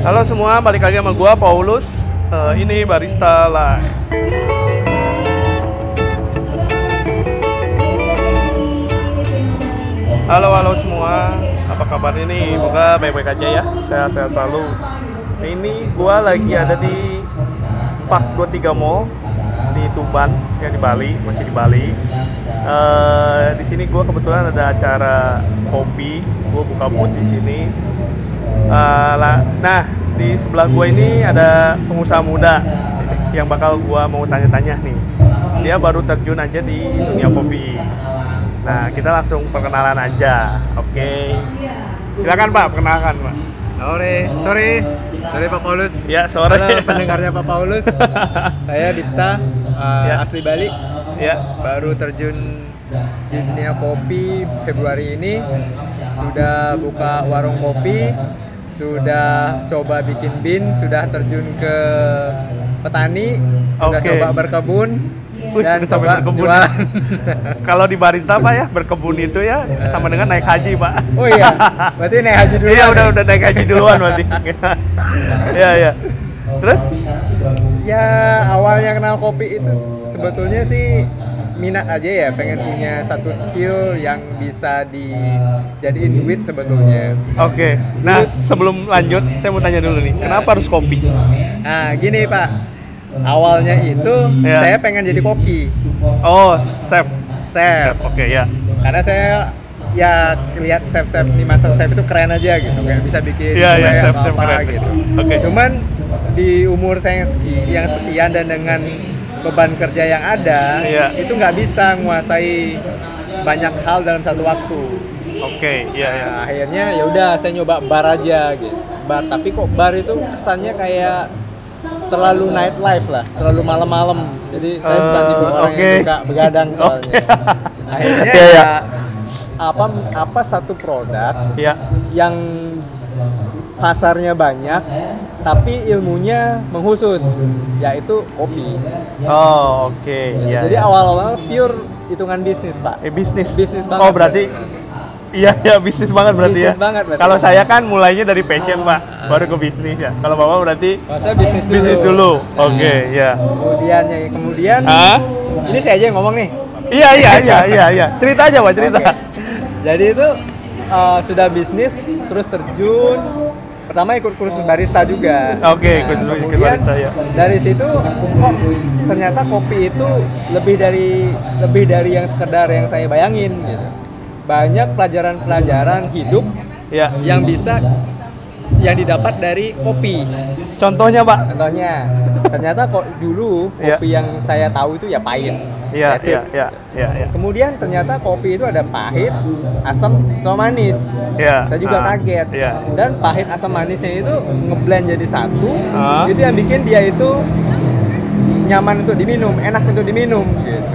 Halo semua, balik lagi sama gua Paulus. Eh, ini Barista Live. Halo halo semua, apa kabar ini? Semoga baik-baik aja ya, sehat-sehat selalu. Ini gua lagi ada di Park 23 Mall di Tuban, ya di Bali, masih di Bali. Eh, di sini gua kebetulan ada acara kopi, gua buka booth di sini. Eh, lah- nah, di sebelah gua ini ada pengusaha muda yang bakal gua mau tanya-tanya nih. Dia baru terjun aja di dunia kopi. Nah, kita langsung perkenalan aja. Oke. Silakan Pak, perkenalkan Pak. Sore, sore, sore Pak Paulus. Ya, sore. Halo pendengarnya Pak Paulus. Saya Dipta, uh, Ya. asli Bali. ya. Baru terjun di dunia kopi Februari ini. Sudah buka warung kopi, sudah coba bikin bin, sudah terjun ke petani, sudah Oke. coba berkebun Wih, dan udah sampai coba berkebun. Kalau di barista Pak ya, berkebun itu ya sama dengan naik haji Pak. Oh iya, berarti naik haji dulu. Iya, udah udah naik haji duluan berarti. Iya, iya. Terus? Ya awalnya kenal kopi itu sebetulnya sih minat aja ya pengen punya satu skill yang bisa dijadiin duit sebetulnya. Oke. Nah, sebelum lanjut, saya mau tanya dulu nih, kenapa harus kopi? Nah gini pak, awalnya itu Ya. saya pengen jadi koki, Oh, chef. chef. Oke, ya. Karena saya ya lihat chef-chef di master chef itu keren aja gitu, kayak bisa bikin kue atau chef-chef apa keren. gitu. Oke. Cuman di umur saya yang sekian dan dengan beban kerja yang ada, Iya. itu nggak bisa menguasai banyak hal dalam satu waktu. Oke, iya, iya. Nah, akhirnya ya udah saya nyoba bar aja gitu. Bar, tapi kok bar itu kesannya kayak terlalu nightlife lah, terlalu malam-malam. Jadi saya Eh, bukan tipe orang oke. yang suka begadang soalnya. Oke. Akhirnya iya. ya apa apa satu produk Iya. yang pasarnya banyak tapi ilmunya mengkhusus yaitu kopi. Oh, oke. Iya. Jadi iya. awal-awal pure hitungan bisnis, Pak. Eh, bisnis. Bisnis banget, Oh, berarti Iya, iya bisnis banget berarti Bisnis ya. banget berarti. Kalau saya kan mulainya dari passion, Pak, baru ke bisnis ya. Kalau Bapak berarti Kalau saya bisnis dulu. bisnis dulu. Oke, ya. Kemudian ya, kemudian Hah? ini saya aja yang ngomong nih. Iya, iya, iya, iya, iya. Cerita aja, Pak, cerita. Oke. Jadi itu uh, sudah bisnis terus terjun pertama ikut kursus barista juga. Oke, ikut- ikut kemudian barista, ya. Dari situ kok ternyata kopi itu lebih dari lebih dari yang sekedar yang saya bayangin gitu. Banyak pelajaran-pelajaran hidup Ya. yang bisa yang didapat dari kopi. Contohnya, Pak. Contohnya, ternyata kok dulu Iya. kopi yang saya tahu itu ya pahit. Iya, iya, iya, iya, iya. Kemudian ternyata kopi itu ada pahit, asam, sama manis. Iya. Saya juga Ah, kaget. iya. Dan pahit asam manisnya itu ngeblend jadi satu. Ah. Itu yang bikin dia itu nyaman untuk diminum, enak untuk diminum gitu.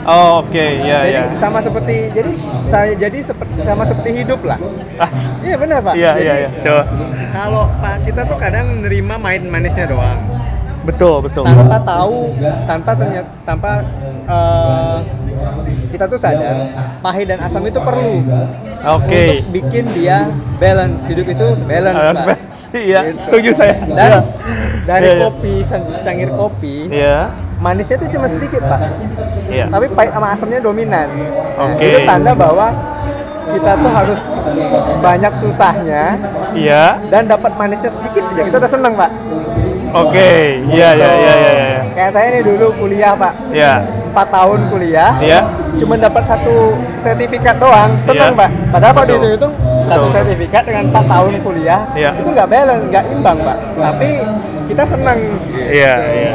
Oh, oke, iya, jadi iya. sama seperti jadi saya jadi seperti sama seperti hidup lah. Iya benar pak. Iya, iya, iya. Coba. Kalau pak kita tuh kadang menerima main manisnya doang. Betul, betul. tanpa tahu tanpa ternyata tanpa eh, kita tuh sadar pahit dan asam itu perlu Oke. untuk bikin dia balance hidup itu balance balance. Iya, Gitu. setuju saya. dan Iya. dari Iya, iya. kopi secangkir kopi Iya. manisnya itu cuma sedikit pak Iya. tapi pahit sama asamnya dominan Nah, Oke. itu tanda bahwa kita tuh harus banyak susahnya Iya. dan dapat manisnya sedikit aja kita udah seneng pak Oke. Iya, iya, iya, iya, iya. kayak saya nih dulu kuliah pak Iya. 4 tahun kuliah, Iya. cuma dapat satu sertifikat doang, seneng Iya. pak. Padahal kalau Betul. dihitung satu sertifikat dengan 4 tahun kuliah, Iya. itu nggak balance, nggak imbang pak. Tapi kita seneng. Iya, iya.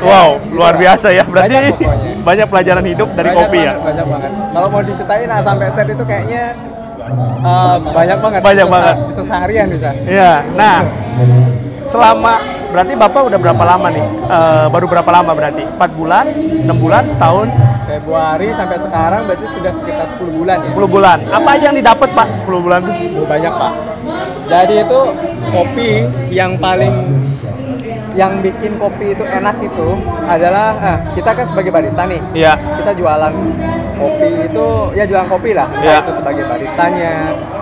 Wow, luar biasa ya. Berarti Banyak banyak pelajaran hidup dari Banyak kopi ya. banget, Banyak banget. Kalau mau diceritain nah, sampai set itu kayaknya uh, banyak banget. Banyak Bisa- banget. Bisa seharian bisa. Iya. Nah, selama berarti Bapak udah berapa lama nih? Eh, baru berapa lama berarti? 4 bulan, 6 bulan, setahun, Februari sampai sekarang berarti sudah sekitar 10 bulan. ya? 10 bulan. Apa aja yang didapat Pak 10 bulan tuh? Oh, banyak pak. Jadi itu kopi yang paling yang bikin kopi itu enak itu adalah ah, kita kan sebagai barista nih. Iya. Kita jualan kopi itu ya jualan kopi lah. Iya. itu sebagai baristanya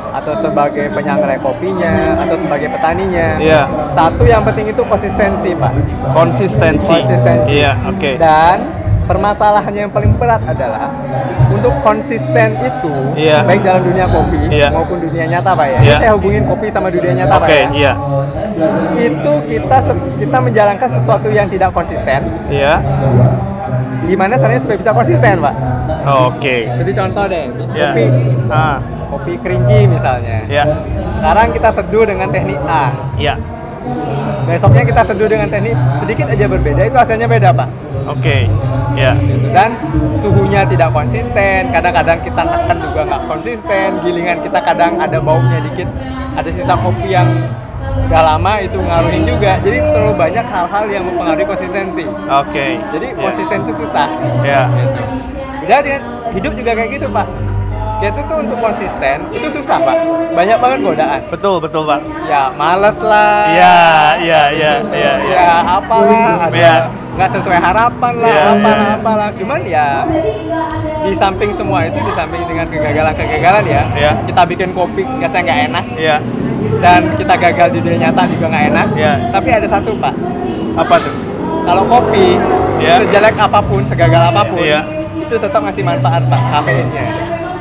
atau sebagai penyangrai kopinya atau sebagai petaninya. Iya. Satu yang penting itu konsistensi, Pak. Konsistensi. Konsistensi. Iya, oke. Dan permasalahannya yang paling berat adalah untuk konsisten itu Iya. baik dalam dunia kopi Iya. maupun dunia nyata, Pak ya. Ini saya hubungin kopi sama dunia nyata, Pak Oke, ya. iya. Itu kita kita menjalankan sesuatu yang tidak konsisten. Iya. Gimana caranya supaya bisa konsisten, Pak? Oke. Jadi contoh deh, Iya. kopi Ah, kopi kerinci misalnya. iya. Sekarang kita seduh dengan teknik A. Iya. Besoknya kita seduh dengan teknik sedikit aja berbeda, itu hasilnya beda, Pak. Oke. Iya. Dan suhunya tidak konsisten, kadang-kadang kita neken juga nggak konsisten, gilingan kita kadang ada baunya dikit, ada sisa kopi yang udah lama itu ngaruhin juga. Jadi terlalu banyak hal-hal yang mempengaruhi konsistensi. Oke. Jadi Iya. konsisten itu susah. Iya. Gitu. Beda dengan hidup juga kayak gitu, Pak. Kita tuh untuk konsisten itu susah, Pak. Banyak banget godaan. Betul, betul, Pak. Ya, males lah. Iya, iya, iya, iya, iya. Ya, apalah, ada Iya. nggak sesuai harapan lah, Iya, apalah, iya. apalah. Cuman ya di samping semua itu, di samping dengan kegagalan-kegagalan ya, Iya. kita bikin kopi nggak saya nggak enak Iya. Dan kita gagal di dunia nyata juga nggak enak. Iya. Tapi ada satu pak, Apa tuh? kalau kopi Iya. sejelek apa pun, segagal apa pun, Iya. itu tetap ngasih manfaat pak, kafeinnya.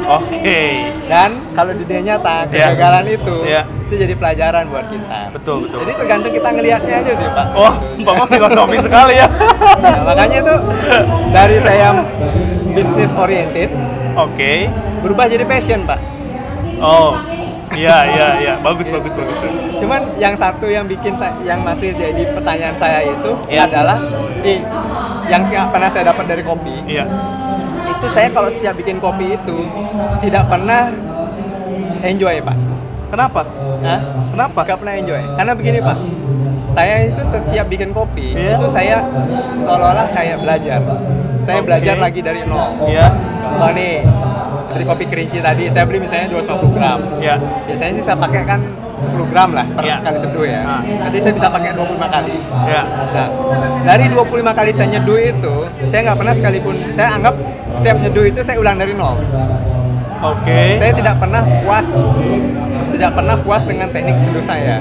Oke. Dan kalau di dunia nyata Iya. kegagalan itu, Iya. itu jadi pelajaran buat kita. Betul, betul. Jadi tergantung kita ngelihatnya aja sih pak. Oh, Bapak filosofi sekali ya. Nah, makanya tuh dari saya bisnis oriented Oke. berubah jadi passion pak. Oh. Iya, iya, iya. Bagus, bagus, bagus. Cuman yang satu yang bikin sa- yang masih jadi pertanyaan saya itu Iya. adalah eh, yang pernah saya dapat dari kopi Iya. itu saya kalau setiap bikin kopi itu tidak pernah enjoy pak. Kenapa? Hah? Kenapa? Gak pernah enjoy. Karena begini pak, saya itu setiap bikin kopi Iya. itu saya seolah-olah kayak belajar. Saya Oke. belajar lagi dari nol. Iya. Contoh nih, seperti kopi kerinci tadi, saya beli misalnya 250 gram. Iya. Biasanya sih saya pakai kan 10 gram lah per Iya. sekali seduh ya. Ah. Nanti saya bisa pakai 25 kali. Iya. Nah, dari 25 kali saya nyeduh itu, saya nggak pernah sekalipun, saya anggap setiap nyeduh itu saya ulang dari nol. Oke. Saya tidak pernah puas, tidak pernah puas dengan teknik seduh saya.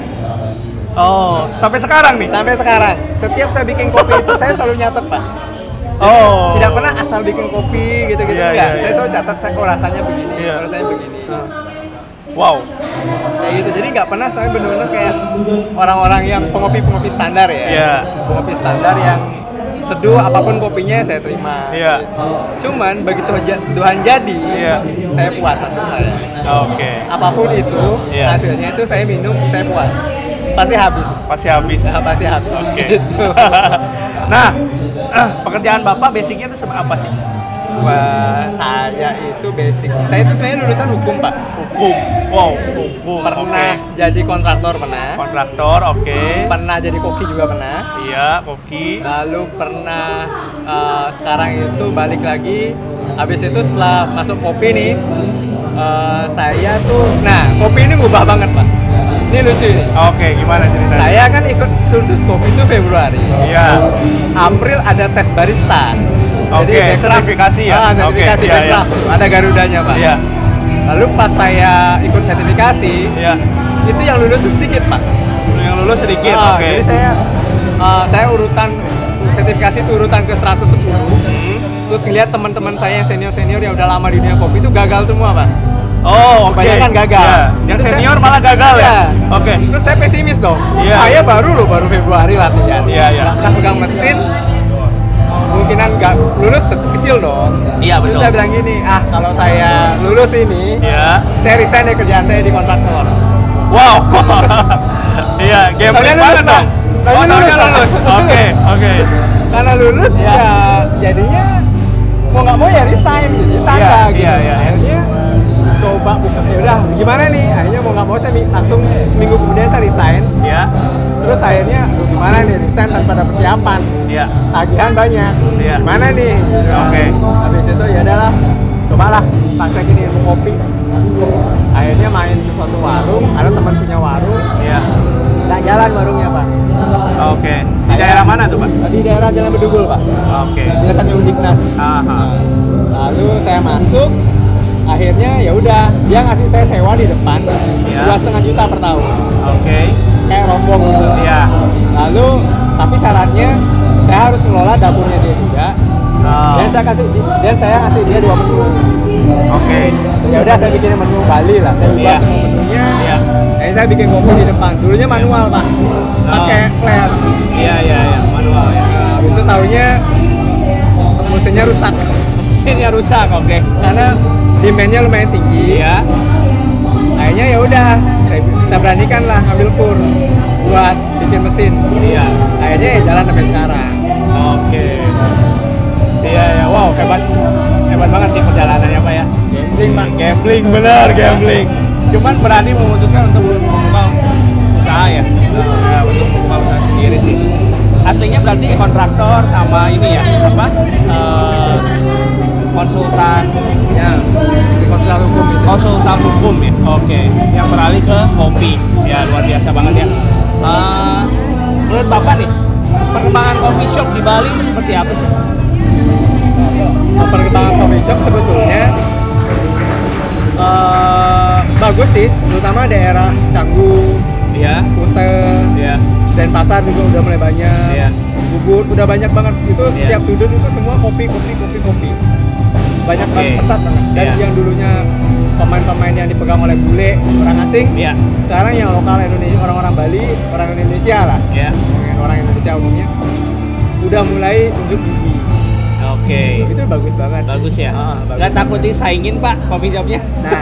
Oh, sampai sekarang nih. Sampai sekarang, setiap saya bikin kopi itu saya selalu nyatet pak. Oh. Tidak pernah asal bikin kopi gitu-gitu Iya, enggak. iya, saya iya. selalu catat saya kok rasanya begini, kok rasanya begini. Wow. kayak gitu jadi nggak pernah saya bener-bener kayak orang-orang yang pengopi-pengopi standar ya Iya. pengopi standar yang seduh apa pun kopinya saya terima Iya. cuman begitu seduhan jadi Iya. saya puas hasil saya Oke. apa pun itu Iya. hasilnya itu saya minum saya puas pasti habis Pasti habis. Nah, pasti habis Oke. gitu. nah, eh, pekerjaan Bapak basicnya itu sama apa sih? Wah, saya itu basic saya itu sebenarnya lulusan hukum pak Hukum. Wow, hukum. pernah Oke. jadi kontraktor pernah Kontraktor, oke. pernah jadi koki juga pernah Iya, koki. lalu pernah uh, sekarang itu balik lagi habis itu setelah masuk kopi nih uh, saya tuh nah kopi ini ngubah banget pak ini lucu Oke, gimana ceritanya? saya kan ikut kursus kopi itu Februari Iya. April ada tes barista Oke, backcraft- sertifikasi ya? ah, sertifikasi Oke, iya, backcraft. ada garudanya pak Iya. lalu pas saya ikut sertifikasi Iya. itu yang lulus tuh sedikit pak Yang lulus sedikit, Ah, oke. jadi saya uh, saya urutan sertifikasi itu urutan ke 110 Hmm. terus ngeliat teman-teman saya yang senior-senior yang udah lama di dunia kopi itu gagal semua pak Oh, oke. Kebanyakan gagal. Iya. Yang Terus senior saya- malah gagal ya? Iya. Oke. terus saya pesimis dong Iya. saya baru loh baru Februari latihan Iya, iya. Nggak pernah pegang mesin kemungkinan nggak lulus kecil dong Iya, terus betul. saya bilang gini ah kalau saya lulus ini Iya. saya resign dari kerjaan saya di kontraktor Wow. Iya, lulus, banget dong. Oh, soalnya lulus, lulus. Oke, oke. karena lulus Iya. ya jadinya mau nggak mau ya resign gitu tanda Iya, gitu iya, iya. akhirnya coba buka ya udah gimana nih akhirnya mau nggak mau saya langsung seminggu kemudian saya resign Iya. terus akhirnya gimana nih resign tanpa ada persiapan Iya. tagihan banyak Iya. gimana nih Oke. habis itu ya udahlah cobalah praktekin ilmu kopi akhirnya main ke suatu warung ada teman punya warung Iya. nggak jalan warungnya pak Oke. Di Saya- daerah mana tuh, Pak? di daerah Jalan Bedugul pak Oke. di dekatnya Undiknas Aha. lalu saya masuk akhirnya ya udah dia ngasih saya sewa di depan Iya. dua setengah juta per tahun Oke. kayak rombong gitu Iya. lalu tapi syaratnya saya harus ngelola dapurnya dia juga Oh, dan saya kasih dan saya ngasih dia dua menu Oke. ya udah saya bikin menu Bali lah saya ubah Iya. semua menunya Iya. Jadi saya bikin kopi di depan dulunya manual pak pakai flat Iya iya iya manual ya. nah, habis itu tahunya mesinnya rusak Mesinnya rusak, oke. karena demandnya lumayan tinggi Iya. akhirnya ya udah saya, beranikan lah ngambil kur buat bikin mesin Iya. akhirnya ya jalan sampai sekarang Oke. Iya ya, wow hebat. Hebat banget sih perjalanannya Pak ya. gambling pak Gambling bener, gambling. Cuman berani memutuskan untuk membuka usaha ya. Ya, untuk membuka usaha sendiri sih. Aslinya berarti kontraktor sama ini ya, apa? eh, konsultan ya konsultan hukum itu konsultan hukum ya. Oke, yang beralih ke kopi. Ya luar biasa banget ya. Eh, menurut Bapak nih, perkembangan coffee shop di Bali itu seperti apa sih? perkembangan coffee shop sebetulnya eh, bagus sih terutama daerah Canggu Iya, Kute iya, dan pasar juga udah mulai banyak Iya. Ubud udah banyak banget itu Iya. setiap sudut itu semua kopi kopi kopi kopi banyak banget pesat banget dan Iya. yang dulunya pemain-pemain yang dipegang oleh bule orang asing iya, sekarang yang lokal Indonesia orang-orang Bali orang Indonesia lah iya. ngomongin orang Indonesia umumnya udah mulai unjuk gigi Oke. itu bagus banget. Bagus ya. Ah, bagus. Gak takut disaingin Pak coffee shopnya? Nah,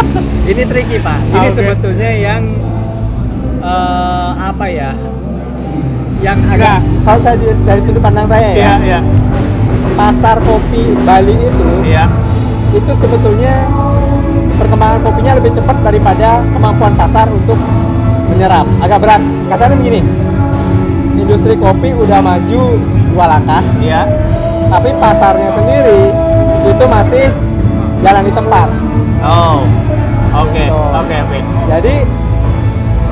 ini tricky pak. Ini Oke. sebetulnya yang eh, apa ya? Yang agak Nah. kalau saya dari sudut pandang saya ya, Iya, iya, pasar kopi Bali itu iya. itu sebetulnya perkembangan kopinya lebih cepat daripada kemampuan pasar untuk menyerap. Agak berat. Kasarnya begini. Industri kopi udah maju dua langkah, Iya. tapi pasarnya sendiri itu masih jalan di tempat. Oh. Oke, Gitu. oke, oke. Jadi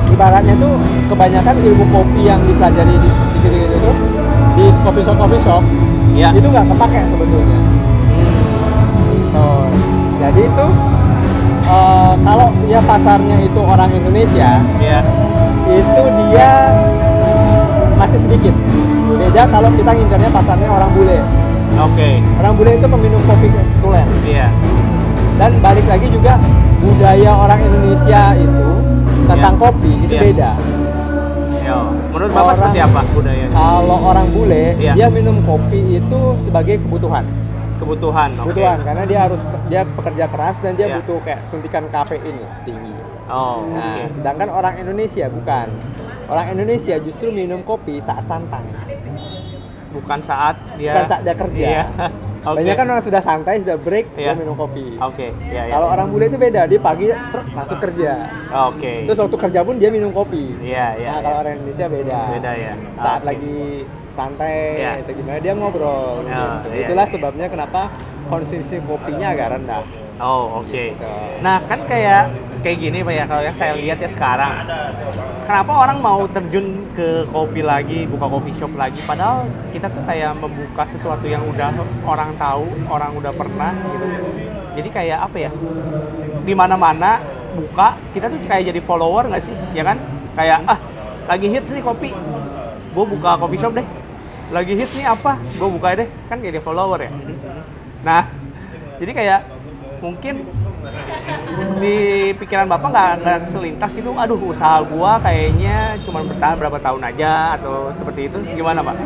ibaratnya tuh kebanyakan ilmu kopi yang dipelajari di di tuh di coffee shop coffee shop Iya. itu nggak kepake sebetulnya. Tuh. Jadi itu eh, kalau dia pasarnya itu orang Indonesia Iya. itu dia masih sedikit. Beda kalau kita ngincarnya pasarnya orang bule. Oke. Orang bule itu peminum kopi tulen. Iya. Dan balik lagi juga budaya orang Indonesia itu tentang Iya. kopi itu Iya. beda. Menurut Bapak Orang- seperti apa budayanya? Kalau orang bule, Iya. dia minum kopi itu sebagai kebutuhan. Kebutuhan. Kebutuhan karena dia harus dia pekerja keras dan dia Iya. butuh kayak suntikan kafein tinggi. Oh, Nah, oke. sedangkan orang Indonesia bukan. Orang Indonesia justru minum kopi saat santai, Bukan saat dia bukan saat dia kerja. Iya. Oke. Banyak kan orang sudah santai, sudah break, Iya. dia minum kopi. Oke, iya, iya. Kalau orang bule itu beda, dia pagi seret, langsung kerja. Oke. Terus waktu kerja pun dia minum kopi. Iya, iya. nah, kalau orang Indonesia beda. Beda ya. Saat Oke. lagi santai Iya. itu gimana dia ngobrol. Ya, gitu. iya, Itulah iya. sebabnya kenapa konsumsi kopinya agak rendah. Oh, oke. Gitu. Nah, kan kayak kayak gini Pak ya, kalau yang saya lihat ya sekarang. Kenapa orang mau terjun ke kopi lagi, buka coffee shop lagi padahal kita tuh kayak membuka sesuatu yang udah orang tahu, orang udah pernah gitu. Jadi kayak apa ya? Di mana-mana buka, kita tuh kayak jadi follower nggak sih? Ya kan? Kayak ah, lagi hits nih kopi. Gue buka coffee shop deh. Lagi hits nih apa? Gue buka deh. Kan jadi follower ya. Nah, jadi kayak mungkin di pikiran bapak nggak nggak selintas gitu, aduh usaha gua kayaknya cuma bertahan berapa tahun aja atau seperti itu, gimana pak?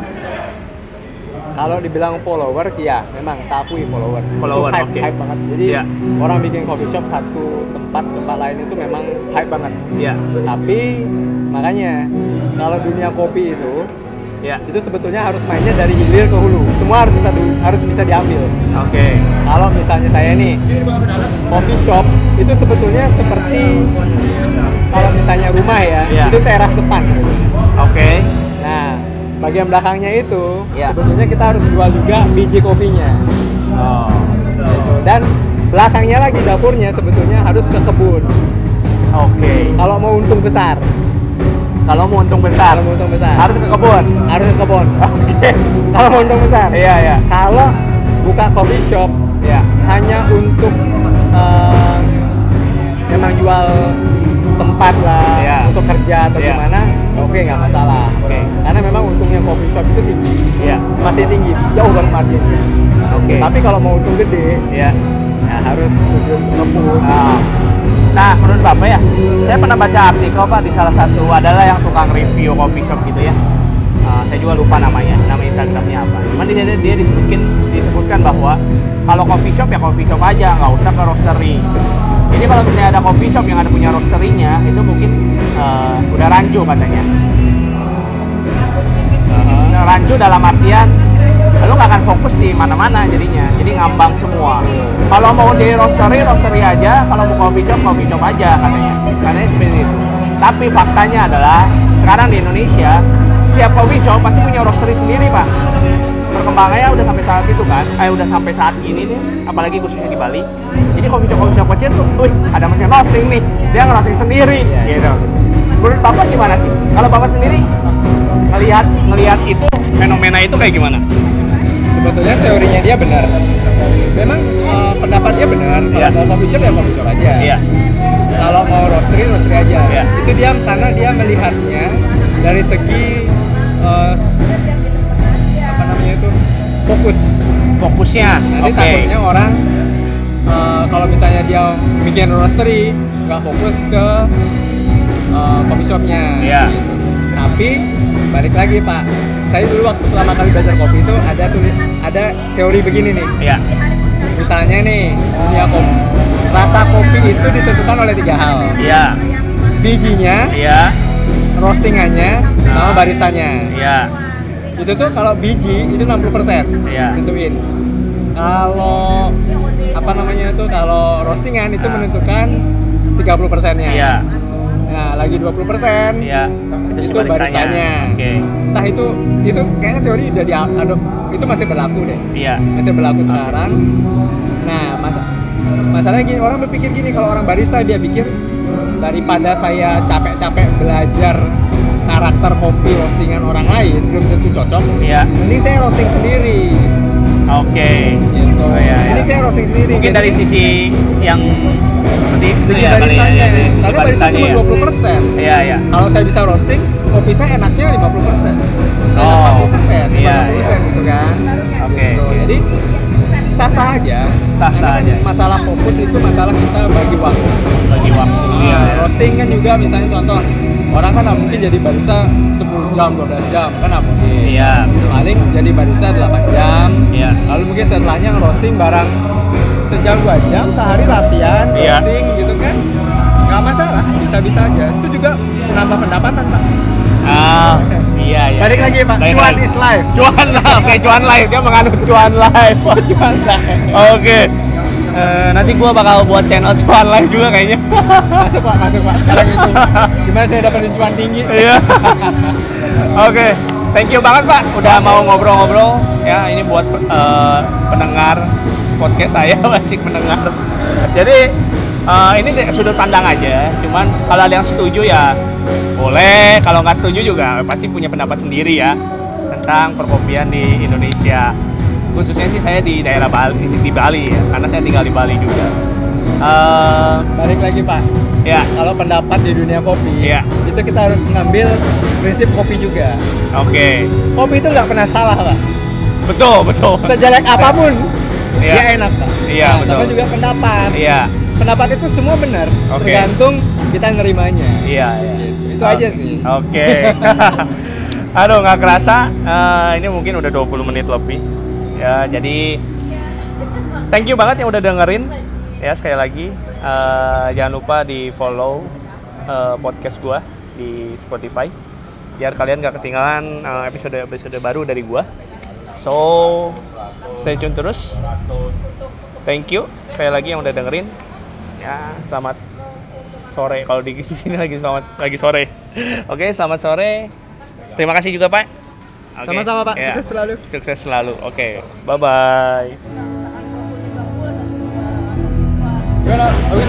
Kalau dibilang follower, ya memang akui follower. Follower, itu hype, oke. hype banget. Jadi Iya. orang bikin coffee shop satu tempat tempat lain itu memang hype banget. Iya, Tapi makanya kalau dunia kopi itu iya, itu sebetulnya harus mainnya dari hilir ke hulu. Semua harus bisa di- harus bisa diambil. oke, Kalau misalnya saya nih coffee shop itu sebetulnya seperti kalau misalnya rumah ya, Iya. itu teras depan. oke, Nah, bagian belakangnya itu Iya. sebetulnya kita harus jual juga biji kopinya. oh, Gitu. Dan belakangnya lagi dapurnya sebetulnya harus ke kebun. oke. Kalau mau untung besar, Kalau mau untung besar, kalau mau untung besar harus ke kebun. harus ke kebun. Oke, Kalau mau untung besar. iya iya, Kalau buka coffee shop hanya untuk eh, memang jual tempat lah Iya. untuk kerja atau Iya. gimana, oke nggak masalah. Oke. Karena memang untungnya coffee shop itu tinggi, Iya. masih tinggi, jauh banget marginnya. Oke. Tapi kalau mau untung gede, Iya. ya harus ngebut. Ah. Nah, menurut Bapak ya, saya pernah baca artikel Pak di salah satu adalah yang tukang review coffee shop gitu ya. Ah, saya juga lupa namanya, nama Instagramnya apa. Cuman di sana dia disebutkan disebutkan bahwa kalau coffee shop ya coffee shop aja, nggak usah ke roastery. Jadi kalau misalnya ada coffee shop yang ada punya roastery-nya, itu mungkin eh, udah rancu katanya. Nah, rancu dalam artian lu nggak akan fokus di mana-mana jadinya jadi ngambang semua kalau mau di roastery roastery aja kalau mau coffee shop coffee shop aja katanya karena seperti itu tapi faktanya adalah sekarang di Indonesia setiap coffee shop pasti punya roastery sendiri pak perkembangannya udah sampai saat itu kan eh udah sampai saat ini nih apalagi khususnya di Bali jadi coffee shop coffee shop kecil tuh wih ada mesin roasting nih dia ngerosting sendiri gitu menurut bapak gimana sih kalau bapak sendiri ngelihat ngelihat itu fenomena itu kayak gimana Sebetulnya teorinya dia benar. Memang eh, pendapat dia benar. Kalau Iya. mau coffee shop ya coffee shop aja. iya Kalau mau roastery roastery aja. Iya. Itu dia karena dia melihatnya dari segi eh, apa namanya itu fokus. fokusnya Nanti oke takutnya orang eh, kalau misalnya dia bikin roastery nggak fokus ke eh, coffee shopnya. Iya. gitu. Tapi balik lagi pak, saya dulu waktu pertama kali belajar kopi itu ada tulis ada teori begini nih. iya Misalnya nih dunia kopi, rasa kopi itu ditentukan oleh tiga hal. iya Bijinya, iya roastingannya, sama baristanya. iya Itu tuh kalau biji itu 60% Iya. tentuin. Kalau apa namanya itu kalau roastingan itu Ah. menentukan 30 persennya. iya Nah, lagi 20 persen iya itu si itu baristanya baristanya. oke Entah itu itu kayaknya teori udah diadop itu masih berlaku deh. iya Masih berlaku sekarang. Nah, masa masalahnya gini orang berpikir gini kalau orang barista dia pikir daripada saya capek-capek belajar karakter kopi roastingan orang lain belum tentu cocok. iya Mending saya roasting sendiri. oke Gitu. Oh, iya, iya. Mending saya roasting sendiri. mungkin Jadi, dari sisi yang seperti itu ya kali ya, baristanya. dari sisi Karena barista baristanya cuma ya 20 persen. iya iya Kalau saya bisa roasting, kopi saya enaknya 50 persen. Oh, 40 persen, iya, 50 persen gitu kan. Oke, Gitu. oke. Jadi sah-sah aja. Sah-sah aja. Masalah fokus itu masalah kita bagi waktu. bagi waktu Nah, iya iya. roasting kan juga misalnya contoh orang kan nggak mungkin jadi barista 10 jam, 12 jam kan nggak mungkin. iya Paling jadi barista 8 jam. iya Lalu mungkin setelahnya roasting barang sejam dua jam sehari latihan Iya. roasting gitu kan nggak masalah bisa-bisa aja itu juga menambah pendapatan pak ah iya iya. Balik lagi pak. Balik cuan lagi. is life. Cuan lah oke cuan live dia menganut cuan live cuan life. Oke. Eh, nanti gua bakal buat channel cuan live juga kayaknya. Masuk pak. Masuk pak. Sekarang itu. Gimana saya dapetin cuan tinggi? Iya. Oke, thank you banget Pak. Udah mau ngobrol-ngobrol. Ya, ini buat eh, pendengar podcast saya masih pendengar. Jadi eh, ini sudut pandang aja. Cuman kalau ada yang setuju ya boleh. Kalau nggak setuju juga pasti punya pendapat sendiri ya tentang perkopian di Indonesia. Khususnya sih saya di daerah Bali, di Bali ya, karena saya tinggal di Bali juga. Eh, balik lagi pak ya, kalau pendapat di dunia kopi Iya. itu kita harus ngambil prinsip kopi juga oke, kopi itu nggak pernah salah pak betul betul. sejelek apa pun Iya. dia enak pak Iya, Nah, sama betul. juga pendapat Iya, pendapat itu semua benar Oke. tergantung kita nerimanya iya, iya. Gitu. itu aja sih Oke. Aduh, nggak kerasa. eh, ini mungkin udah 20 menit lebih. Ya, jadi thank you banget yang udah dengerin. Ya, sekali lagi eh, jangan lupa di follow eh, podcast gua di Spotify biar kalian nggak ketinggalan eh, episode-episode baru dari gua. So, stay tune terus. Thank you sekali lagi yang udah dengerin. Ya, selamat sore kalau di sini lagi selamat lagi sore. Oke, selamat sore. Terima kasih juga Pak. Oke, Sama-sama, Pak. ya. Sukses selalu. Sukses selalu. Oke, bye bye. Gimana? Bagus